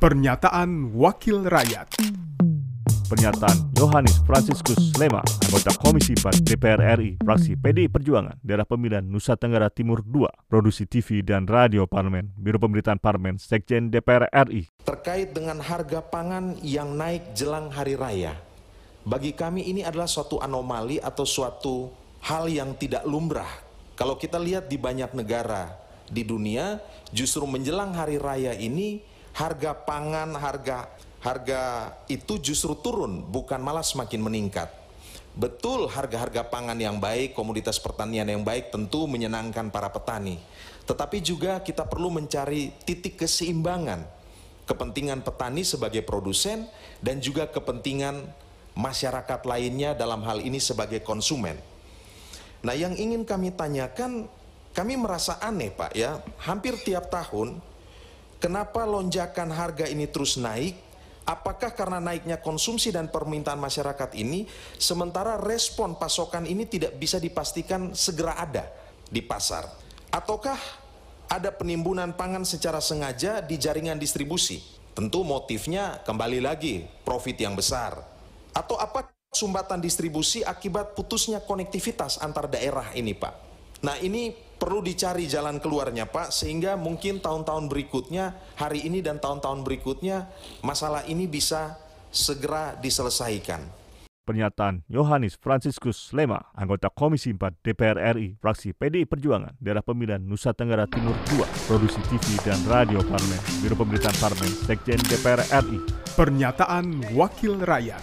Pernyataan Wakil Rakyat Pernyataan Yohanes Franciscus Lema, anggota Komisi 4 DPR RI, fraksi PDI Perjuangan, daerah pemilihan Nusa Tenggara Timur II, produksi TV dan radio parlemen, Biro Pemberitaan Parlemen, Sekjen DPR RI. Terkait dengan harga pangan yang naik jelang hari raya, bagi kami ini adalah suatu anomali atau suatu hal yang tidak lumrah. Kalau kita lihat di banyak negara di dunia, justru menjelang hari raya ini harga pangan, harga harga itu justru turun, bukan malah semakin meningkat. Betul harga-harga pangan yang baik, komoditas pertanian yang baik tentu menyenangkan para petani. Tetapi juga kita perlu mencari titik keseimbangan kepentingan petani sebagai produsen dan juga kepentingan masyarakat lainnya dalam hal ini sebagai konsumen. Nah, yang ingin kami tanyakan, kami merasa aneh, Pak ya. Hampir tiap tahun kenapa lonjakan harga ini terus naik Apakah karena naiknya konsumsi dan permintaan masyarakat ini, sementara respon pasokan ini tidak bisa dipastikan segera ada di pasar? Ataukah ada penimbunan pangan secara sengaja di jaringan distribusi? Tentu motifnya kembali lagi profit yang besar. Atau apa sumbatan distribusi akibat putusnya konektivitas antar daerah ini Pak? Nah ini perlu dicari jalan keluarnya Pak sehingga mungkin tahun-tahun berikutnya hari ini dan tahun-tahun berikutnya masalah ini bisa segera diselesaikan. Pernyataan Yohanes Franciscus Lema, anggota Komisi 4 DPR RI, fraksi PDI Perjuangan, daerah pemilihan Nusa Tenggara Timur II, produksi TV dan radio parlemen, Biro Pemberitaan Parlemen, Sekjen DPR RI. Pernyataan Wakil Rakyat